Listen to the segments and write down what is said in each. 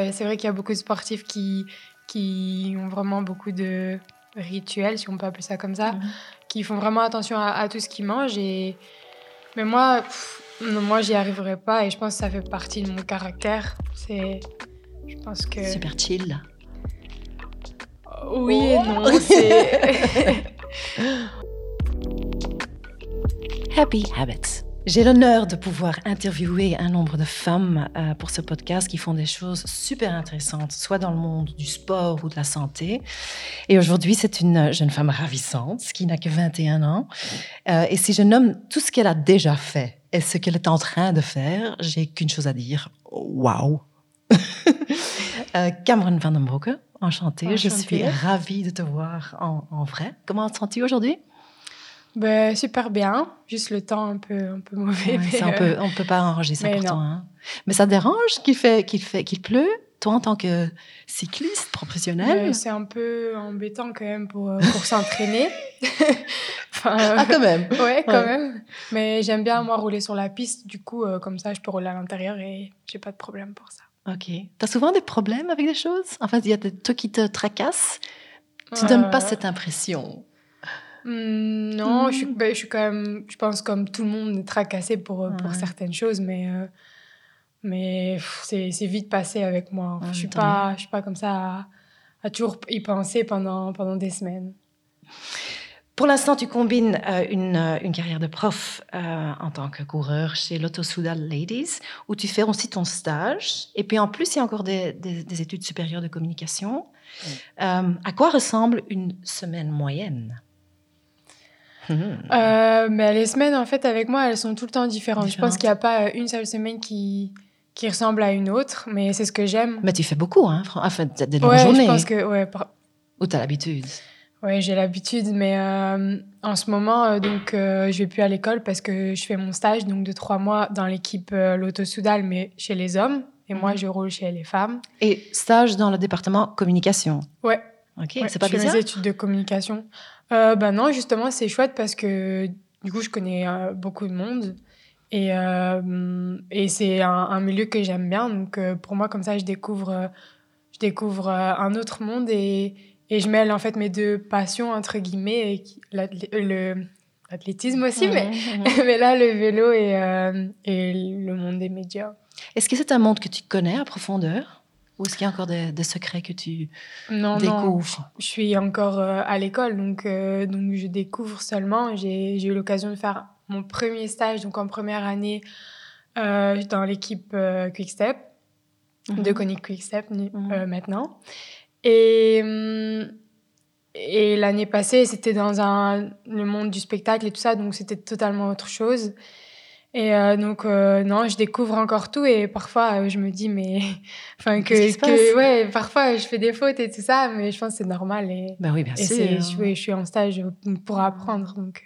C'est vrai qu'il y a beaucoup de sportifs qui, qui ont vraiment beaucoup de rituels, si on peut appeler ça comme ça, Mhm. qui font vraiment attention à, à tout ce qu'ils mangent. Et... Mais moi, pff, non, moi, j'y arriverai pas et je pense que ça fait partie de mon caractère. C'est, je pense que Super chill. oui et Oh. non. c'est- Happy Habits. J'ai l'honneur de pouvoir interviewer un nombre de femmes euh, pour ce podcast qui font des choses super intéressantes, soit dans le monde du sport ou de la santé. Et aujourd'hui, c'est une jeune femme ravissante qui n'a que 21 ans. Euh, et si je nomme tout ce qu'elle a déjà fait et ce qu'elle est en train de faire, j'ai qu'une chose à dire. Waouh! Euh, Cameron Van den Broeke, enchantée. Je suis Enchantée. ravie de te voir en, en vrai. Comment te sens-tu aujourd'hui? Ben, super bien, juste le temps un peu, un peu mauvais. Ouais, mais, c'est un euh, peu, on peut pas arranger ça mais pour non. toi. hein. Mais ça dérange qu'il fait, qu'il fait, qu'il pleut, toi en tant que cycliste professionnel c'est un peu embêtant quand même pour, euh, pour s'entraîner. enfin, euh, Ah quand même. ouais, quand Ouais. même. Mais j'aime bien, moi, rouler sur la piste. Du coup, euh, comme ça, je peux rouler à l'intérieur et j'ai pas de problème pour ça. Ok. T'as souvent des problèmes avec des choses? Enfin, il y a des trucs qui te tracassent? Tu donnes pas Euh, cette impression? Hmm, non, je, suis, Hmm. ben, je suis quand même, je pense, comme tout le monde, tracassée pour, euh, pour certaines choses, mais, euh, mais c'est vite passé avec moi. Ouais, je suis pas, je suis pas comme ça à, à toujours y penser pendant, pendant des semaines. Pour l'instant, tu combines euh, une, une carrière de prof euh, en tant que coureur chez Lotto Soudal Ladies, où tu fais aussi ton stage. Et puis en plus, il y a encore des, des- des études supérieures de communication. Euh, à quoi ressemble une semaine moyenne? Hmm. Euh, mais les semaines, en fait, avec moi, elles sont tout le temps différentes. Je pense qu'il n'y a pas euh, une seule semaine qui, qui ressemble à une autre, mais c'est ce que j'aime. Mais tu fais beaucoup, hein Fran- Enfin, des des longues Ouais, journées. je pense que ouais, par- Ou tu as l'habitude ouais, j'ai l'habitude, mais euh, en ce moment, euh, donc, euh, je vais plus à l'école parce que je fais mon stage donc de trois mois dans l'équipe euh, Lotto Soudal, mais chez les hommes, et moi, Mhm. je roule chez les femmes. Et stage dans le département communication. Ouais. Ok, Ouais, c'est pas je fais bizarre? mes études de communication. Euh, bah non, justement, c'est chouette parce que du coup, je connais euh, beaucoup de monde et, euh, et c'est un, un milieu que j'aime bien. Donc euh, pour moi, comme ça, je découvre, je découvre un autre monde et, et je mêle en fait mes deux passions entre guillemets, et l'athlétisme aussi, mais, mais là le vélo et, et le monde des médias. Est-ce que c'est un monde que tu connais à profondeur? Ou est-ce qu'il y a encore des, des secrets que tu Non, non, découvres? Je suis encore euh, à l'école, donc, euh, donc je découvre seulement. J'ai eu l'occasion de faire mon premier stage, donc en première année, euh, dans l'équipe euh, Quickstep, de Mhm. Conic Quickstep euh, maintenant. Et, hum, et l'année passée, c'était dans un, le monde du spectacle et tout ça, donc c'était totalement autre chose. Et euh, donc, euh, non, je découvre encore tout et parfois euh, je me dis, mais. Enfin, que. Passe? ouais, parfois je fais des fautes et tout ça, mais je pense que c'est normal. Et, Ben oui, bien et sûr. je, je suis en stage pour apprendre. Donc,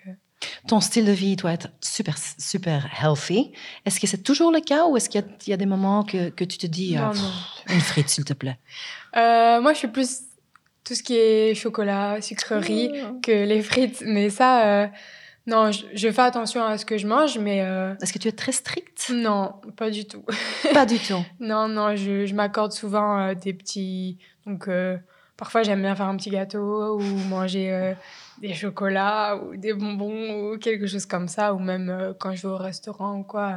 Ton style de vie doit être super, super healthy. Est-ce que c'est toujours le cas ou est-ce qu'il y a, il y a des moments que, que tu te dis non, ah, non. une frite, s'il te plaît? Moi, je suis plus tout ce qui est chocolat, sucrerie que les frites. Mais ça, non, je, je fais attention à ce que je mange, mais euh, Est-ce que tu es très stricte? non, pas du tout. Pas du tout. non, non, je, je m'accorde souvent euh, des petits. Donc, euh, parfois, j'aime bien faire un petit gâteau ou manger euh, des chocolats ou des bonbons ou quelque chose comme ça. Ou même quand je vais au restaurant ou quoi.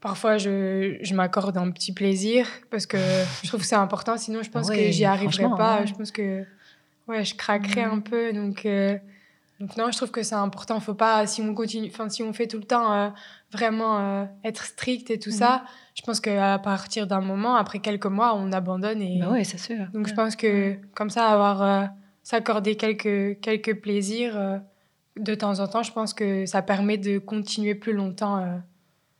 Parfois, je, je m'accorde un petit plaisir parce que je trouve que c'est important. Sinon, je pense Oui, que j'y arriverai pas. ouais. Je pense que ouais, je craquerais Mhm. un peu. Donc, donc non, je trouve que c'est important. Faut pas, si on continue, enfin, si on fait tout le temps euh, vraiment euh, être strict et tout Mhm. ça, je pense qu'à partir d'un moment, après quelques mois, on abandonne. Et Ben oui, c'est sûr. donc, je pense que comme ça, avoir euh, s'accorder quelques quelques plaisirs euh, de temps en temps, je pense que ça permet de continuer plus longtemps.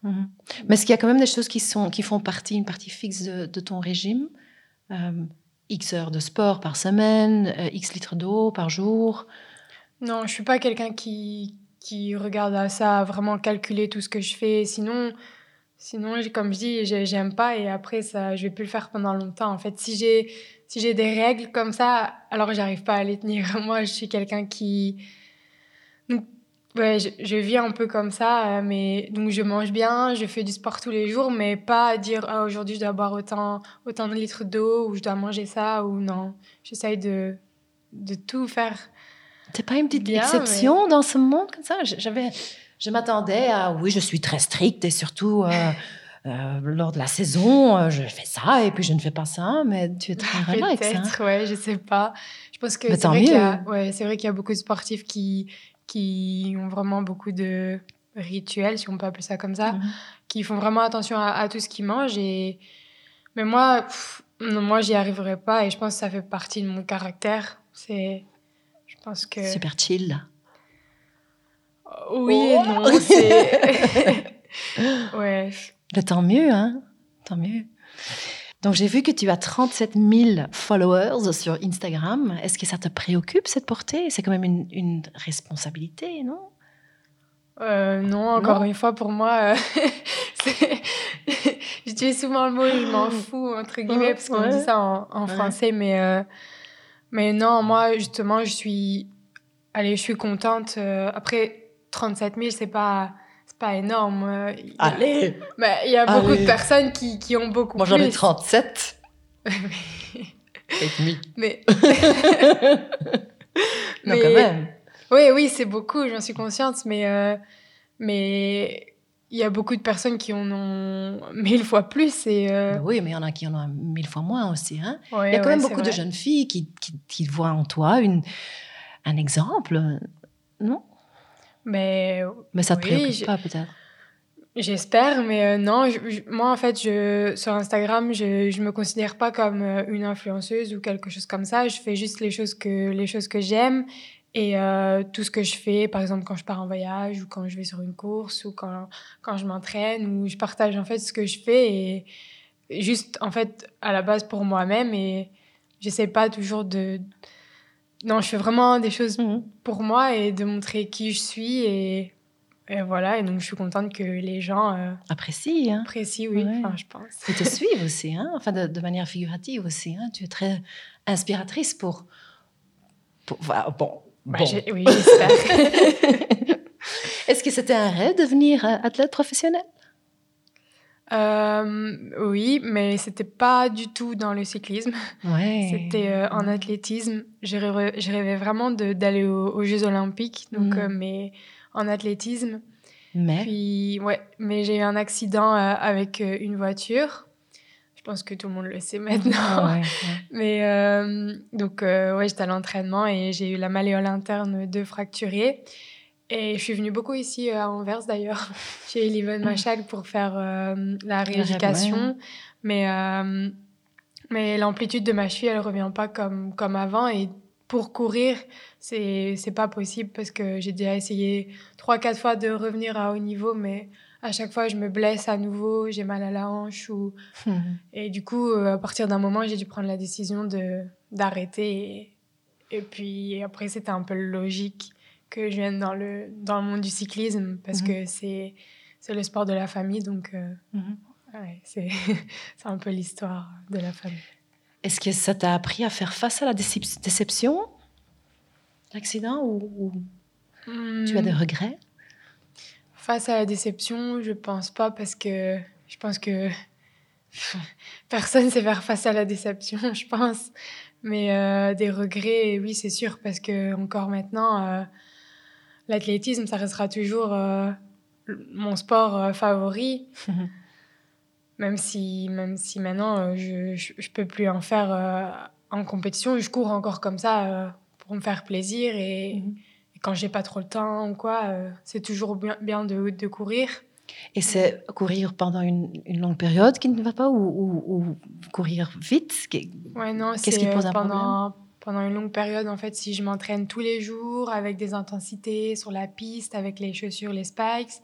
Mhm. Mais est-ce qu'il y a quand même des choses qui, sont, qui font partie, une partie fixe de, de ton régime? X heures de sport par semaine, X litres d'eau par jour? Non, je suis pas quelqu'un qui, qui regarde à ça, vraiment calculer tout ce que je fais. Sinon, sinon comme je dis, j'ai- j'aime pas et après, ça, je vais plus le faire pendant longtemps. En fait, si j'ai si des règles comme ça, alors j'arrive pas à les tenir. Moi, je suis quelqu'un qui. Ouais, je, je vis un peu comme ça, euh, mais donc je mange bien, je fais du sport tous les jours, mais pas dire ah, aujourd'hui je dois boire autant, autant de litres d'eau ou je dois manger ça ou non. J'essaye de, de tout faire. T'es pas une petite Bien, exception dans ce monde comme ça? J'avais, je m'attendais à oui, je suis très stricte et surtout euh, euh, lors de la saison, euh, je fais ça et puis je ne fais pas ça, mais tu es très relax. Hein? Peut-être, ouais, je sais pas. Je pense que c'est vrai qu'il y a, ouais, c'est vrai qu'il y a beaucoup de sportifs qui, qui ont vraiment beaucoup de rituels, si on peut appeler ça comme ça, Mhm. qui font vraiment attention à, à tout ce qu'ils mangent. Et... Mais moi, pff, non, moi, j'y arriverai pas et je pense que ça fait partie de mon caractère. C'est, je pense que Super chill. oui et non, c'est ouais. Mais tant mieux, hein Tant mieux. Donc j'ai vu que tu as 37 000 followers sur Instagram. Est-ce que ça te préoccupe cette portée? C'est quand même une, une responsabilité, non? Euh, non, encore Non une fois, pour moi, euh, j'utilise souvent le mot je m'en fous, entre guillemets, parce qu'on Ouais. dit ça en, en Ouais. français, mais, euh, mais non, moi, justement, je suis, allez, je suis contente. euh, après, 37 000, c'est pas, pas énorme. euh, il y a- Allez mais il y a beaucoup Allez. de personnes qui, qui ont beaucoup Moi j'en ai plus. 37 et demi. Mais, Non, Mais- quand même. oui, oui, c'est beaucoup, j'en suis consciente, mais, euh, mais il y a beaucoup de personnes qui en ont mille fois plus. Et, euh, Oui, mais il y en a qui en ont mille fois moins aussi. Hein ouais, il y a quand ouais, même beaucoup de jeunes filles qui, qui, qui voient en toi une, un exemple, non? Mais Mais ça te Oui, préoccupe pas peut-être? J'espère, mais euh, non, je- je- moi en fait, je, sur Instagram, je, je me considère pas comme euh, une influenceuse ou quelque chose comme ça. Je fais juste les choses que, les choses que j'aime et euh, tout ce que je fais, par exemple quand je pars en voyage ou quand je vais sur une course ou quand, quand je m'entraîne ou je partage en fait ce que je fais et juste en fait à la base pour moi-même et j'essaie pas toujours de. Non, je fais vraiment des choses Mhm. pour moi et de montrer qui je suis et, et voilà et donc je suis contente que les gens euh, Apprécie, hein apprécient oui Ouais. enfin, je pense Et te suivent aussi, hein enfin de, de manière figurative aussi. Hein tu es très inspiratrice pour... pour voilà, bon, bon. j'ai- oui j'espère. Est-ce que c'était un rêve de devenir euh, athlète professionnel? Euh, oui mais c'était pas du tout dans le cyclisme. Ouais. c'était euh, en athlétisme. Je rêvais, je rêvais vraiment d'aller aux, aux Jeux Olympiques donc euh, mais en athlétisme. Mais? Puis, ouais, mais j'ai eu un accident avec une voiture. Je pense que tout le monde le sait maintenant. Ah ouais, ouais. Mais euh, donc, euh, ouais, j'étais à l'entraînement et j'ai eu la malléole interne de fracturée. Et je suis venue beaucoup ici euh, à Anvers d'ailleurs, chez Liven Machal pour faire euh, la rééducation. Mais, mais l'amplitude de ma cheville, elle revient pas comme, comme avant. Et pour courir, c'est pas possible parce que j'ai déjà essayé trois, quatre fois de revenir à haut niveau, mais à chaque fois, je me blesse à nouveau, j'ai mal à la hanche. Ou... Mhm. Et du coup, euh, à partir d'un moment, j'ai dû prendre la décision de d'arrêter. Et, et puis après, c'était un peu logique que je vienne dans le, dans le monde du cyclisme parce Mhm. que c'est c'est le sport de la famille. Donc, euh, Mhm. ouais, c'est c'est un peu l'histoire de la famille. Est-ce que ça t'a appris à faire face à la décep- déception? L'accident ou, ou tu as des Hmm, regrets? Face à la déception, je pense pas parce que je pense que personne sait faire face à la déception, je pense. Mais euh, des regrets, oui, c'est sûr, parce que encore maintenant, euh, l'athlétisme, ça restera toujours euh, mon sport favori. Même si, même si maintenant, je, je, je peux plus en faire en compétition, je cours encore comme ça pour me faire plaisir et, Mhm. et quand j'ai pas trop le temps ou quoi, euh, c'est toujours bien, bien de, de courir. Et c'est courir pendant une, une longue période qui ne va pas ou, ou- ou courir vite? Ouais, non, Qu'est-ce qui pose euh, un pendant, pendant une longue période, en fait, si je m'entraîne tous les jours avec des intensités sur la piste, avec les chaussures, les spikes,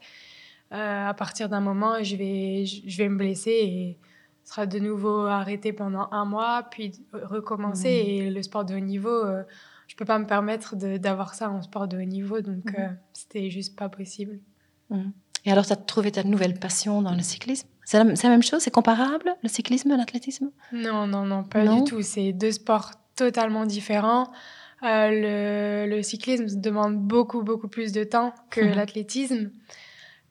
euh, à partir d'un moment, je vais, je vais me blesser et sera de nouveau arrêté pendant un mois, puis recommencer. Et le sport de haut niveau, euh, je peux pas me permettre d'avoir ça en sport de haut niveau, donc Mhm. euh, c'était juste pas possible. Et alors, tu as trouvé ta nouvelle passion dans le cyclisme? C'est la, même chose? C'est comparable, le cyclisme et l'athlétisme? Non, non, non, pas Non? du tout. C'est deux sports totalement différents. le, le, cyclisme demande beaucoup, beaucoup plus de temps que Mhm. l'athlétisme.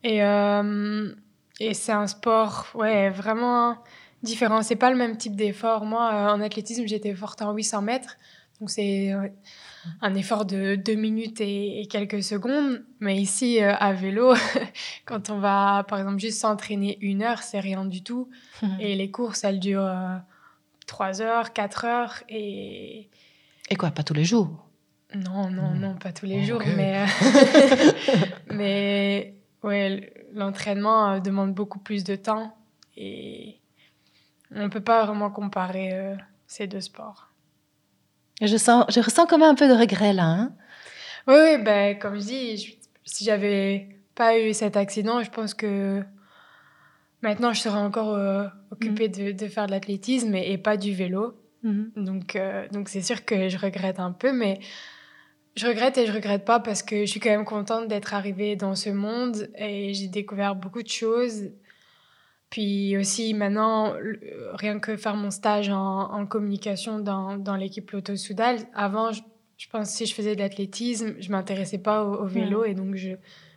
Et, euh, et c'est un sport, ouais, vraiment différent. C'est pas le même type d'effort. Moi, euh, en athlétisme, j'étais forte en 800 mètres. Donc, c'est un effort de deux minutes et, et quelques secondes. Mais ici, euh, à vélo, quand on va, par exemple, juste s'entraîner une heure, c'est rien du tout. Et les courses, elles durent euh, 3 heures, 4 heures. Et Et quoi, pas tous les jours? Non, non, Mm. non, pas tous les Ok. jours. Mais, euh, mais ouais, l'entraînement euh, demande beaucoup plus de temps. Et on ne peut pas vraiment comparer ces deux sports. Je, sens, je ressens quand même un peu de regret là. hein. Oui, oui, ben, comme je dis, je- si j'avais pas eu cet accident, je pense que maintenant je serais encore euh, occupée de, de faire de l'athlétisme et, et pas du vélo. Mhm. Donc, euh, donc c'est sûr que je regrette un peu, mais je regrette et je regrette pas parce que je suis quand même contente d'être arrivée dans ce monde et j'ai découvert beaucoup de choses. Puis aussi maintenant, le- rien que faire mon stage en, en communication dans, dans l'équipe Lotto Soudal, avant, je, je pense que si je faisais de l'athlétisme, je m'intéressais pas au, au vélo et donc je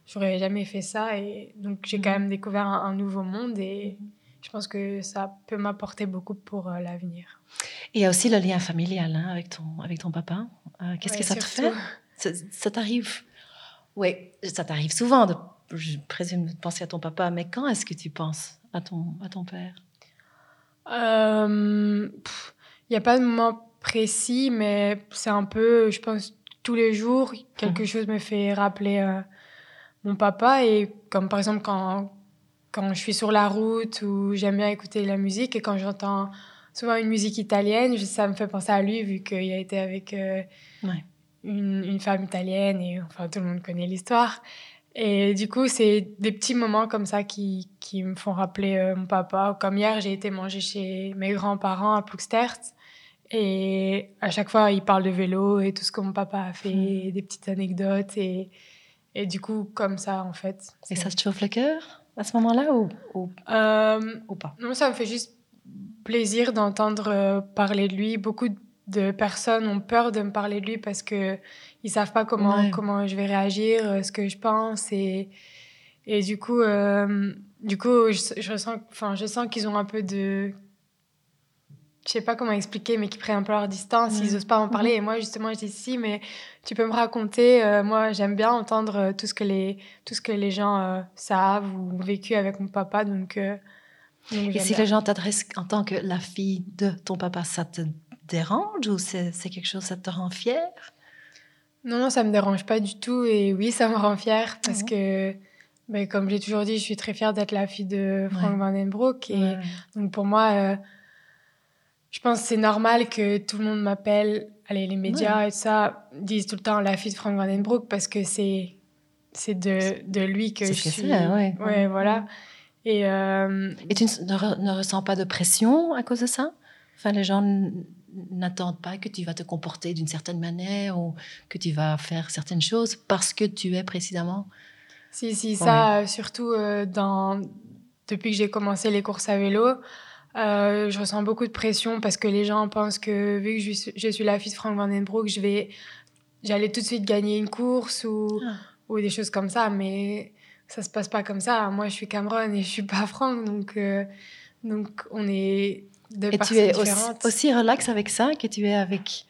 j'aurais jamais fait ça. Et donc j'ai quand même découvert un, un nouveau monde et je pense que ça peut m'apporter beaucoup pour euh, l'avenir. Et il y a aussi le lien familial hein, avec, ton, avec ton papa. Euh, Qu'est-ce Ouais, que ça te fait? Ça, ça t'arrive? Oui, ça t'arrive souvent, de, je présume, de penser à ton papa, mais quand est-ce que tu penses à ton, à ton père? Il n'y a pas de moment précis, mais c'est un peu, je pense, tous les jours, quelque Mhm. chose me fait rappeler euh, mon papa. Et comme par exemple quand, quand je suis sur la route ou j'aime bien écouter la musique et quand j'entends souvent une musique italienne, ça me fait penser à lui vu qu'il a été avec euh, Ouais. une, une femme italienne et enfin tout le monde connaît l'histoire. Et du coup, c'est des petits moments comme ça qui, qui me font rappeler euh, mon papa. Comme hier, j'ai été manger chez mes grands-parents à Ploegstert. Et à chaque fois, ils parlent de vélo et tout ce que mon papa a fait, Mhm. des petites anecdotes. Et, et du coup, comme ça, en fait. Et ça te chauffe le cœur à ce moment-là ou, ou, Euh, ou pas? non, ça me fait juste plaisir d'entendre euh, parler de lui. Beaucoup de personnes ont peur de me parler de lui parce que ils savent pas comment Ouais. comment je vais réagir, euh, ce que je pense et et du coup euh, du coup je, je ressens enfin je sens qu'ils ont un peu de je sais pas comment expliquer mais qu'ils prennent un peu leur distance, ils osent pas en parler. Et moi justement je dis si mais tu peux me raconter euh, moi j'aime bien entendre euh, tout ce que les tout ce que les gens euh, savent ou ont vécu avec mon papa. Donc donc Et si les gens t'adressent en tant que la fille de ton papa, ça te dérange ou c'est quelque chose, ça te rend fière? Non, non, ça me dérange pas du tout. Et oui, ça me rend fière parce que, ben, comme j'ai toujours dit, je suis très fière d'être la fille de Frank Ouais. Van Den Broek. Et Ouais. donc, pour moi, euh, je pense que c'est normal que tout le monde m'appelle. Allez, les médias et tout ça disent tout le temps la fille de Frank Van Den Broek parce que c'est c'est de, de lui que je que suis. c'est, ouais. Ouais, voilà. Et euh, Et tu ne, ne ressens pas de pression à cause de ça? Enfin, les gens n'attendent pas que tu vas te comporter d'une certaine manière ou que tu vas faire certaines choses parce que tu es précisément. Si, si, ça, euh, surtout euh, dans... depuis que j'ai commencé les courses à vélo, euh, je ressens beaucoup de pression parce que les gens pensent que vu que je suis, je suis la fille de Frank Van Den Broek, je vais... j'allais tout de suite gagner une course ou, Ah. ou des choses comme ça. Mais ça se passe pas comme ça. Moi, je suis Cameron et je suis pas Frank. Donc, donc on est deux Et tu es aussi, aussi relax avec ça que tu es avec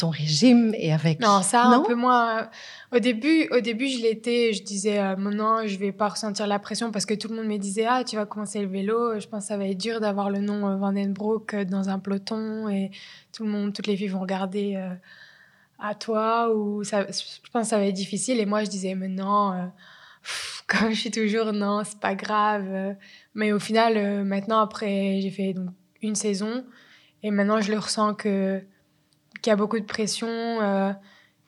ton régime et avec. Non, ça, un peu moins. Au début, au début je l'étais. Je disais, euh, non, je vais pas ressentir la pression parce que tout le monde me disait, ah, tu vas commencer le vélo. Je pense que ça va être dur d'avoir le nom euh, Van Den Broek euh, dans un peloton et tout le monde, toutes les filles vont regarder euh, à toi. Ou ça, je pense que ça va être difficile. Et moi, je disais, mais non, euh, pff, comme je suis toujours, non, c'est pas grave. Mais au final, maintenant, après, j'ai fait donc, une saison et maintenant, je le ressens que qu'il y a beaucoup de pression euh,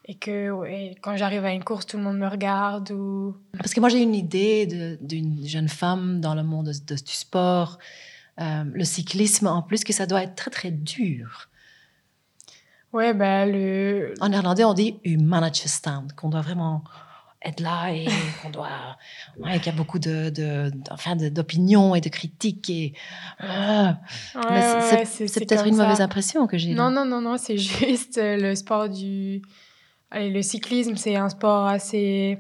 et que ouais, quand j'arrive à une course, tout le monde me regarde. Ou... Parce que moi, j'ai une idée d'une jeune femme dans le monde de- de- du sport, euh, le cyclisme en plus, que ça doit être très, très dur. Ouais, bah, le... En néerlandais, on dit humanitjesstand, qu'on doit vraiment être là et qu'on doit, ouais, qu'il y a beaucoup de, de, enfin, d'opinions et de critiques et. Ah. C'est, peut-être une mauvaise impression que j'ai. Non, non, non, non, c'est juste le sport du. Allez, le cyclisme, c'est un sport assez.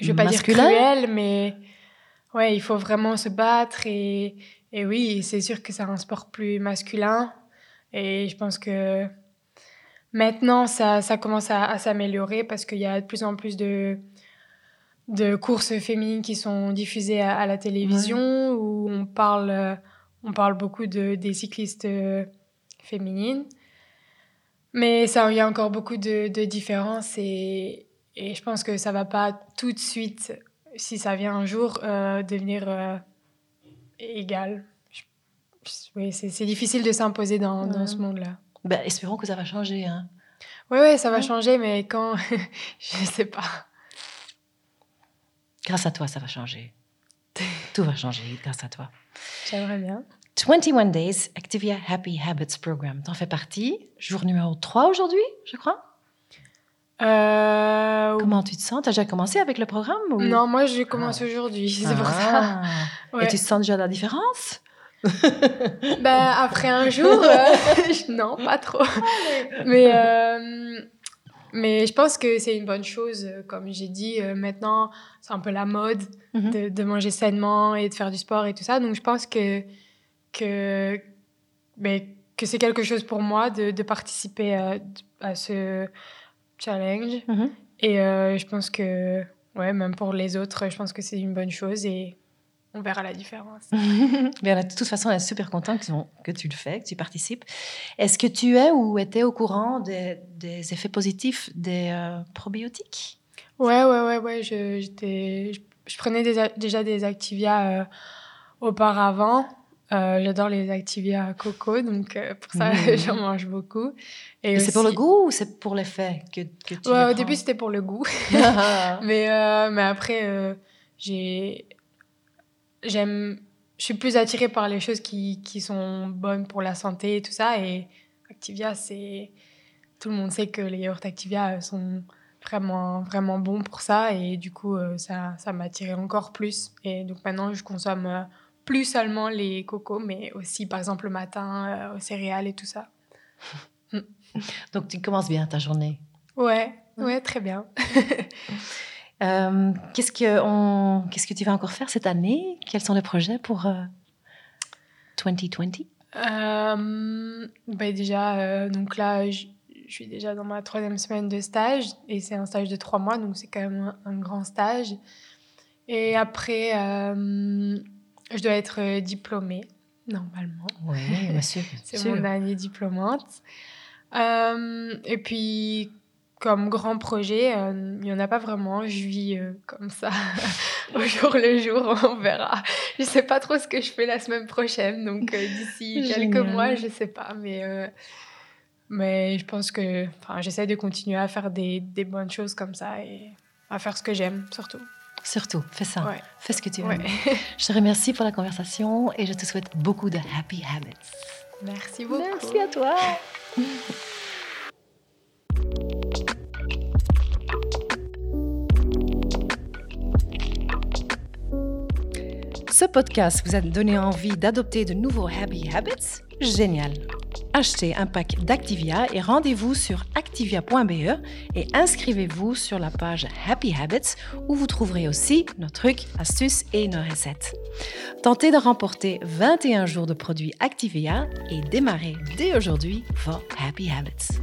Je veux pas dire cruel, mais ouais, il faut vraiment se battre et, et oui, c'est sûr que c'est un sport plus masculin et je pense que Maintenant, ça, ça commence à, s'améliorer parce qu'il y a de plus en plus de, de courses féminines qui sont diffusées à, la télévision où on parle, euh, on parle beaucoup de, des cyclistes euh, féminines. Mais ça, il y a encore beaucoup de, de différences et, et, je pense que ça va pas tout de suite, si ça vient un jour, euh, devenir égal. oui, c'est difficile de s'imposer dans, dans ce monde-là. Ben, espérons que ça va changer. Hein. Oui, oui, ça va changer, mais quand Je ne sais pas. Grâce à toi, ça va changer. Tout va changer grâce à toi. J'aimerais bien. 21 Days Activia Happy Habits Program. T'en fais partie? Jour numéro 3 aujourd'hui, je crois? Euh... Comment tu te sens? T'as déjà commencé avec le programme Non, moi je commence ah. aujourd'hui, c'est pour ça. Ah. Et tu sens déjà la différence? Ben, après un jour, euh, non, pas trop. mais, euh, mais je pense que c'est une bonne chose. Comme j'ai dit, euh, maintenant, c'est un peu la mode mhm. de, de, manger sainement et de faire du sport et tout ça. Donc, je pense que, que, que c'est quelque chose pour moi de, de participer à, à, ce challenge. Mhm. Et je pense que, ouais, même pour les autres, je pense que c'est une bonne chose. Et on verra la différence. Mais de toute façon, on est super content que, tu le fais, que tu participes. Est-ce que tu es ou étais au courant des, effets positifs des euh, probiotiques? Ouais, ouais, ouais, ouais. Je, je, prenais déjà des Activia euh, auparavant. Euh, j'adore les Activia coco, donc pour ça, mmh. j'en mange beaucoup. Et c'est pour le goût ou c'est pour l'effet que, que tu ouais, Au début, c'était pour le goût. mais, mais après, j'ai j'aime, je suis plus attirée par les choses qui, qui, sont bonnes pour la santé et tout ça. Et Activia, c'est. Tout le monde sait que les yaourts Activia sont vraiment, vraiment bons pour ça. Et du coup, euh, ça, ça m'a attiré encore plus. Et donc maintenant, je consomme euh, plus seulement les cocos, mais aussi, par exemple, le matin, euh, aux céréales et tout ça. donc tu commences bien ta journée. Ouais, ouais, très bien. Euh, qu'est-ce, que on, qu'est-ce que tu vas encore faire cette année? Quels sont les projets pour 2020 euh, euh, ben Déjà, donc là, je, suis déjà dans ma troisième semaine de stage et c'est un stage de trois mois, donc c'est quand même un, grand stage. Et après, je dois être diplômée, normalement. Oui, bien sûr. c'est mon dernier diplômante. et puis, comme grand projet, euh, il n'y en a pas vraiment. Je vis euh, comme ça, au jour le jour, on verra. Je ne sais pas trop ce que je fais la semaine prochaine, donc euh, d'ici quelques mois, je ne sais pas. Mais, mais je pense que j'essaie de continuer à faire des, des, bonnes choses comme ça et à faire ce que j'aime, surtout. Surtout, fais ça. Fais ce que tu aimes. je te remercie pour la conversation et je te souhaite beaucoup de happy habits. Merci beaucoup. Merci à toi. Ce podcast vous a donné envie d'adopter de nouveaux Happy Habits? Génial Achetez un pack d'Activia et rendez-vous sur activia.be et inscrivez-vous sur la page Happy Habits où vous trouverez aussi nos trucs, astuces et nos recettes. Tentez de remporter 21 jours de produits Activia et démarrez dès aujourd'hui vos Happy Habits.